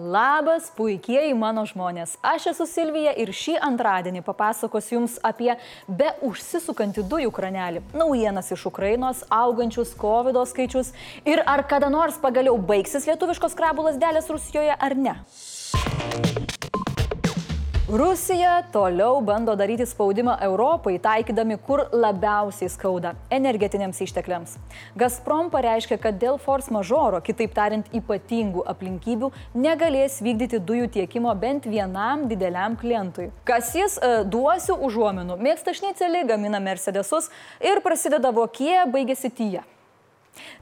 Labas, puikieji mano žmonės. Aš esu Silvija ir šį antradienį papasakosiu Jums apie be užsisukantį dujų kranelį, naujienas iš Ukrainos, augančius COVID skaičius ir ar kada nors pagaliau baigsis lietuviškos krabulas dėlės Rusijoje ar ne. Rusija toliau bando daryti spaudimą Europai, taikydami kur labiausiai skauda - energetiniams ištekliams. Gazprom pareiškia, kad dėl force majoro, kitaip tariant ypatingų aplinkybių, negalės vykdyti dujų tiekimo bent vienam dideliam klientui. Kas jis, e, duosiu užuominų, mėgsta šnicelį, gamina Mercedesus ir prasideda vokie, baigėsi tyja.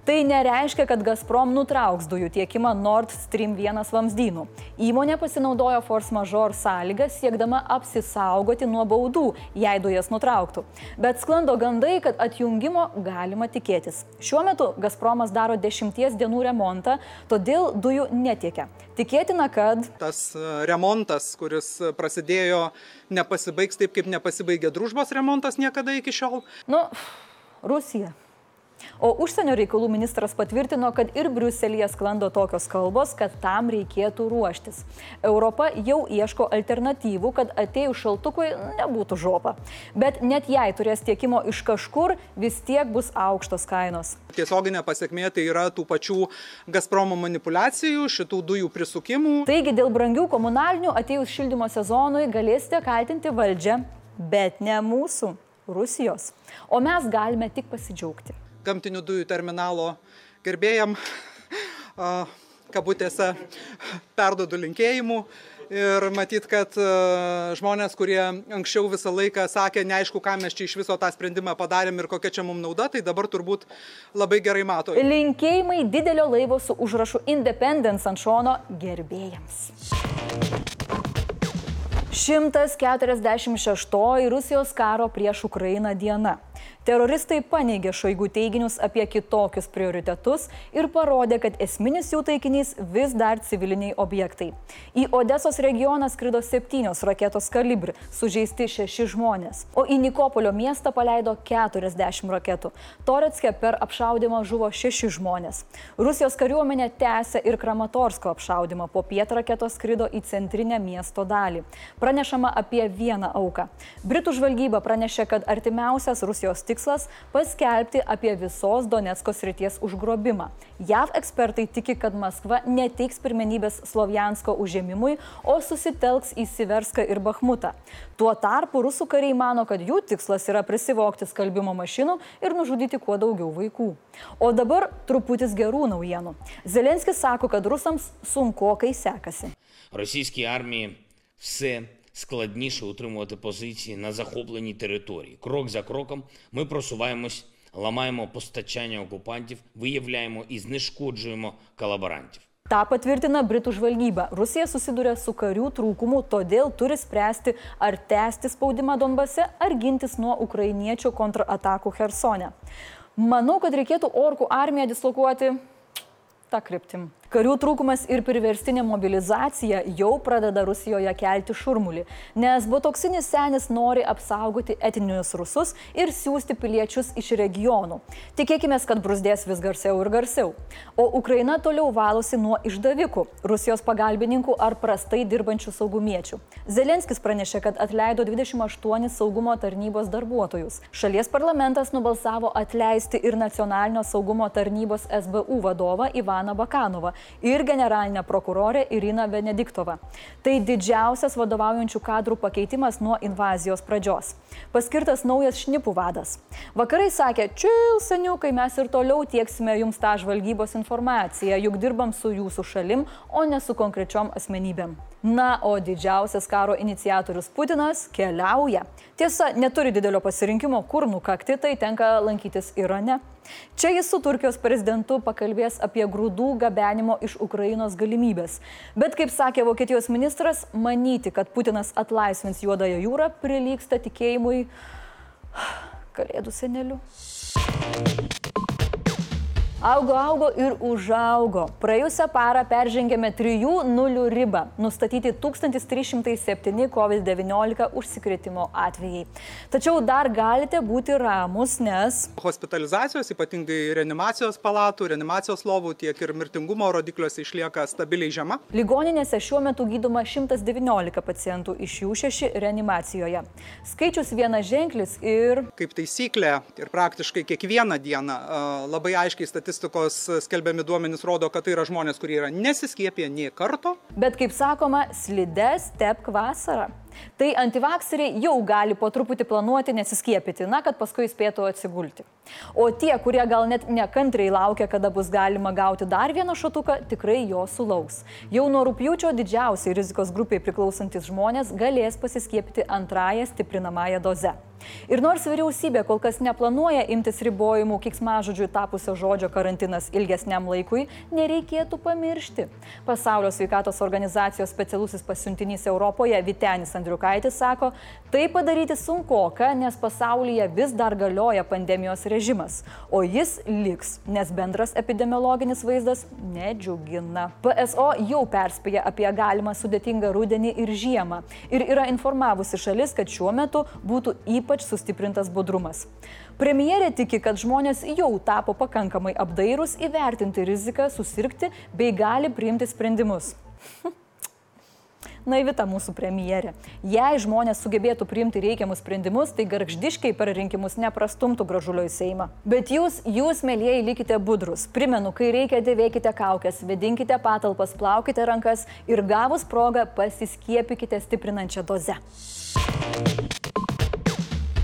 Tai nereiškia, kad Gazprom nutrauks dujų tiekimą Nord Stream 1 vamzdynų. Įmonė pasinaudojo force major sąlygą siekdama apsisaugoti nuo baudų, jei dujas nutrauktų. Bet sklando gandai, kad atjungimo galima tikėtis. Šiuo metu Gazpromas daro dešimties dienų remontą, todėl dujų netiekia. Tikėtina, kad tas e, remontas, kuris prasidėjo, nepasibaigs taip, kaip nepasibaigė družbos remontas niekada iki šiol. Nu, Rusija. O užsienio reikalų ministras patvirtino, kad ir Briuselėje sklando tokios kalbos, kad tam reikėtų ruoštis. Europa jau ieško alternatyvų, kad atėjus šaltukui nebūtų žopa. Bet net jei turės tiekimo iš kažkur, vis tiek bus aukštos kainos. Tiesioginė pasiekmė tai yra tų pačių Gazpromo manipulacijų, šitų dujų prisukimų. Taigi dėl brangių komunalinių atėjus šildymo sezonui galėsite kaltinti valdžią, bet ne mūsų. Rusijos. O mes galime tik pasidžiaugti gamtinių dujų terminalo gerbėjam, kabutėse, perdodu linkėjimų. Ir matyt, kad žmonės, kurie anksčiau visą laiką sakė, neaišku, ką mes čia iš viso tą sprendimą padarėm ir kokia čia mums nauda, tai dabar turbūt labai gerai mato. Linkėjimai didelio laivo su užrašu Independence ant šono gerbėjams. 146 Rusijos karo prieš Ukrainą diena. Teroristai paneigė šoigų teiginius apie kitokius prioritetus ir parodė, kad esminis jų taikinys vis dar civiliniai objektai. Į Odesos regioną skrido septynios raketos kalibri, sužeisti šeši žmonės, o į Nikopolio miestą paleido 40 raketų. Toretske per apšaudimą žuvo šeši žmonės. Rusijos kariuomenė tęsė ir Kramatorsko apšaudimą, po piet raketos skrido į centrinę miesto dalį. Pranešama apie vieną auką. Britų žvalgyba pranešė, kad artimiausias Rusijos tikslas tikslas - paskelbti apie visos Donetsko srities užgrobimą. JAV ekspertai tiki, kad Maskva neteiks pirmenybės Slovjansko užėmimui, o susitelks į Siverską ir Bahmutą. Tuo tarpu rusų kariai mano, kad jų tikslas yra prisivokti skalbimo mašinų ir nužudyti kuo daugiau vaikų. O dabar truputis gerų naujienų. Zelenskis sako, kad rusams sunkokai sekasi. Російській армії все складніше утримувати позиції на захопленій території. Крок за кроком ми просуваємось, ламаємо постачання окупантів, виявляємо і знешкоджуємо колаборантів. Patvirtina Britų žvalgyba. Rusija susiduria su karių trūkumu, todėl turi spręsti, ar tęsti spaudimą Donbase, ar gintis nuo ukrainiečių kontratakų Hersone. Manau, kad reikėtų orkų armiją dislokuoti tą kryptim. Karių trūkumas ir priverstinė mobilizacija jau pradeda Rusijoje kelti šurmulį, nes botoksinis senis nori apsaugoti etinius rusus ir siūsti piliečius iš regionų. Tikėkime, kad brusdės vis garsiau ir garsiau. O Ukraina toliau valosi nuo išdavikų, Rusijos pagalbininkų ar prastai dirbančių saugumiečių. Zelenskis pranešė, kad atleido 28 saugumo tarnybos darbuotojus. Šalies parlamentas nubalsavo atleisti ir nacionalinio saugumo tarnybos SBU vadovą Ivaną Bakanovą ir generalinę prokurorę Iriną Benediktovą. Tai didžiausias vadovaujančių kadrų pakeitimas nuo invazijos pradžios. Paskirtas naujas šnipų vadas. Vakarai sakė, čil seniukai, mes ir toliau tieksime jums tą žvalgybos informaciją, juk dirbam su jūsų šalim, o ne su konkrečiom asmenybėm. Na, o didžiausias karo iniciatorius Putinas keliauja. Tiesa, neturi didelio pasirinkimo, kur nukakti, tai tenka lankytis Irane. Čia jis su Turkijos prezidentu pakalbės apie grūdų gabenimo iš Ukrainos galimybės. Bet, kaip sakė Vokietijos ministras, manyti, kad Putinas atlaisvins Juodąją jūrą, prilyksta tikėjimui Kalėdų seneliu. Augo, augo ir užaugo. Praėjusią parą peržengėme 3 nulių ribą, nustatyti 1307 COVID-19 užsikrėtimo atvejai. Tačiau dar galite būti ramus, nes... Hospitalizacijos, ypatingai reanimacijos palatų, reanimacijos lovų, tiek ir mirtingumo rodikliuose išlieka stabiliai žema. Ligoninėse šiuo metu gydoma 119 pacientų, iš jų 6 reanimacijoje. Skaičius viena ženklis ir... Kaip taisyklė ir praktiškai kiekvieną dieną labai aiškiai statistiškai statistikos skelbiami duomenys rodo, kad tai yra žmonės, kurie yra nesiskiepę nie karto. Bet kaip sakoma, slides tepk vasarą. Tai antivakseriai jau gali po truputį planuoti nesiskiepyti, na, kad paskui spėtų atsigulti. O tie, kurie gal net nekantriai laukia, kada bus galima gauti dar vieną šatuką, tikrai jo sulauks. Jau nuo rūpjūčio didžiausiai rizikos grupiai priklausantis žmonės galės pasiskiepyti antrąją stiprinamąją dozę. Ir nors vyriausybė kol kas neplanuoja imtis ribojimų kiksmažodžių tapusio žodžio karantinas ilgesniam laikui, nereikėtų pamiršti. Pasaulio sveikatos organizacijos specialusis pasiuntinys Europoje Vitenis Andriukaitis sako, tai padaryti sunkuoka, nes pasaulyje vis dar galioja pandemijos režimas, o jis liks, nes bendras epidemiologinis vaizdas nedžiugina. PSO jau perspėja apie galimą sudėtingą rudenį ir žiemą ir yra informavusi šalis, kad šiuo metu būtų ypač ypač sustiprintas budrumas. Premjerė tiki, kad žmonės jau tapo pakankamai apdairūs įvertinti riziką, susirgti bei gali priimti sprendimus. naivita mūsų premjerė. Jei žmonės sugebėtų priimti reikiamus sprendimus, tai garždiškai per rinkimus neprastumtų gražulio į Seimą. Bet jūs, jūs, mėlyjeji, likite budrus. Primenu, kai reikia dėvėkite kaukės, vedinkite patalpas, plaukite rankas ir gavus progą pasiskiepykite stiprinančią dozę.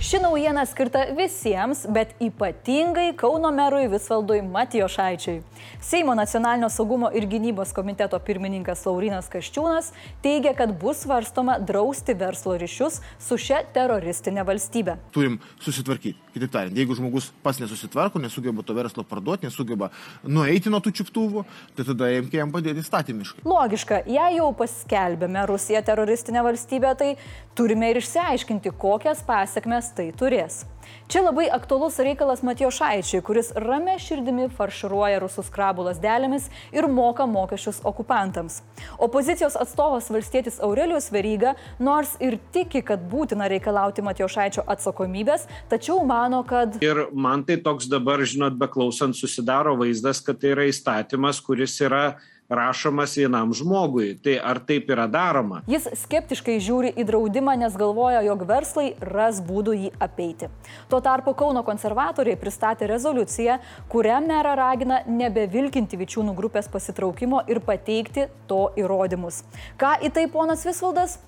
Ši naujiena skirta visiems, bet ypatingai Kauno merui Visvaldui Matijošaičiui. Seimo nacionalinio saugumo ir gynybos komiteto pirmininkas Laurinas Kaščiūnas teigia, kad bus svarstoma drausti verslo ryšius su šia teroristinė valstybė. Turim susitvarkyti. Kitaip tariant, jeigu žmogus pas nesusitvarko, nesugeba to verslo parduoti, nesugeba nueiti nuo tų čiuptuvų, tai tada imkime jam padėti statymiškai. Logiška, jei jau paskelbėme Rusiją teroristinę valstybę, tai turime ir išsiaiškinti, kokias pasiekmes tai turės. Čia labai aktuolus reikalas Matijo Šaičiui, kuris ramė širdimi farširuoja rusų skrabų lasdelėmis ir moka mokesčius okupantams. Opozicijos atstovas valstietis Aurelijus Veryga nors ir tiki, kad būtina reikalauti Matijo Šaičio atsakomybės, tačiau mano, kad... Ir man tai toks dabar, žinot, beklausant susidaro vaizdas, kad tai yra įstatymas, kuris yra rašomas vienam žmogui. Tai ar taip yra daroma? Jis skeptiškai žiūri į draudimą, nes galvoja, jog verslai ras būdų jį apeiti. Tuo tarpu Kauno konservatoriai pristatė rezoliuciją, kuria merą ragina nebevilkinti Vičiūnų grupės pasitraukimo ir pateikti to įrodymus. Ką į tai ponas Visvaldas?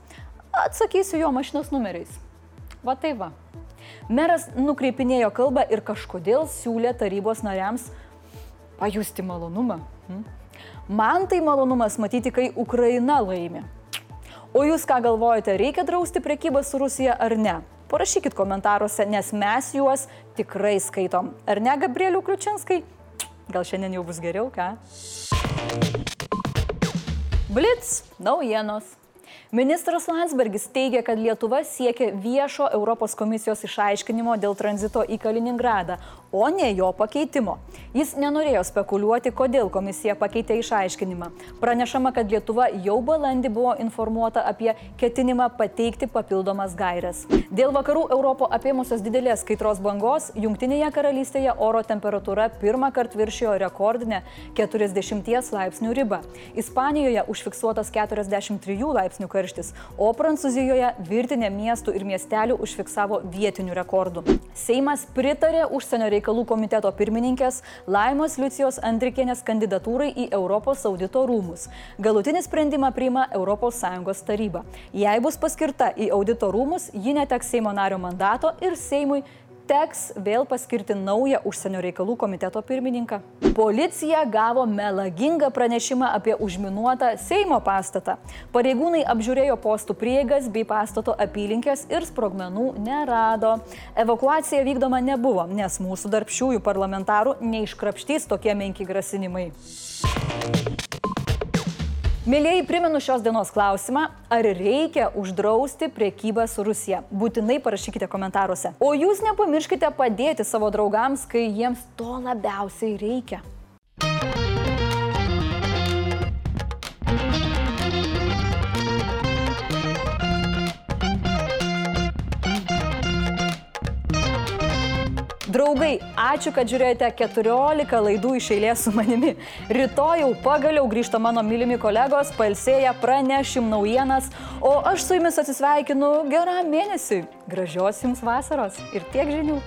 Atsakysiu jo mašinos numeriais. Va tai va. Meras nukreipinėjo kalbą ir kažkodėl siūlė tarybos nariams pajusti malonumą. Hm? Man tai malonumas matyti, kai Ukraina laimi. O jūs ką galvojate, reikia drausti prekybą su Rusija ar ne? Parašykit komentaruose, nes mes juos tikrai skaitom. Ar ne, Gabrieliu Kliučinskai? Gal šiandien jau bus geriau, ką? Blitz naujienos. Ministras Landsbergis teigia, kad Lietuva siekia viešo Europos komisijos išaiškinimo dėl tranzito į Kaliningradą, o ne jo pakeitimo. Jis nenorėjo spekuliuoti, kodėl komisija pakeitė išaiškinimą. Pranešama, kad Lietuva jau balandį buvo informuota apie ketinimą pateikti papildomas gairias. Dėl vakarų Europo apėmusios didelės kaitros bangos, Junktinėje karalystėje oro temperatūra pirmą kartą viršijo rekordinę 40 laipsnių ribą. Ispanijoje užfiksuotas 43 laipsnių karštis, o Prancūzijoje virtinė miestų ir miestelių užfiksavo vietinių rekordų. Seimas pritarė užsienio reikalų komiteto pirmininkės Laimos Liucijos Andrikienės kandidatūrai į Europos audito rūmus. Galutinį sprendimą priima ES taryba. Jei bus paskirta į audito rūmus, ji neteks Seimo nario mandato ir Seimui teks vėl paskirti naują užsienio reikalų komiteto pirmininką. Policija gavo melagingą pranešimą apie užminuotą Seimo pastatą. Pareigūnai apžiūrėjo postų prieigas bei pastato apylinkės ir sprogmenų nerado. Evakuacija vykdoma nebuvo, nes mūsų darbščiųjų parlamentarų neiškrapštys tokie menki grasinimai. Mėlyjei, primenu šios dienos klausimą, ar reikia uždrausti priekybą su Rusija. Būtinai parašykite komentaruose. O jūs nepamirškite padėti savo draugams, kai jiems to labiausiai reikia. Draugai, ačiū, kad žiūrėjote 14 laidų iš eilės su manimi. Rytoj jau pagaliau grįžta mano mylimi kolegos, palsėję pranešim naujienas, o aš su jumis atsisveikinu geram mėnesiui. Gražios jums vasaros ir tiek žinių.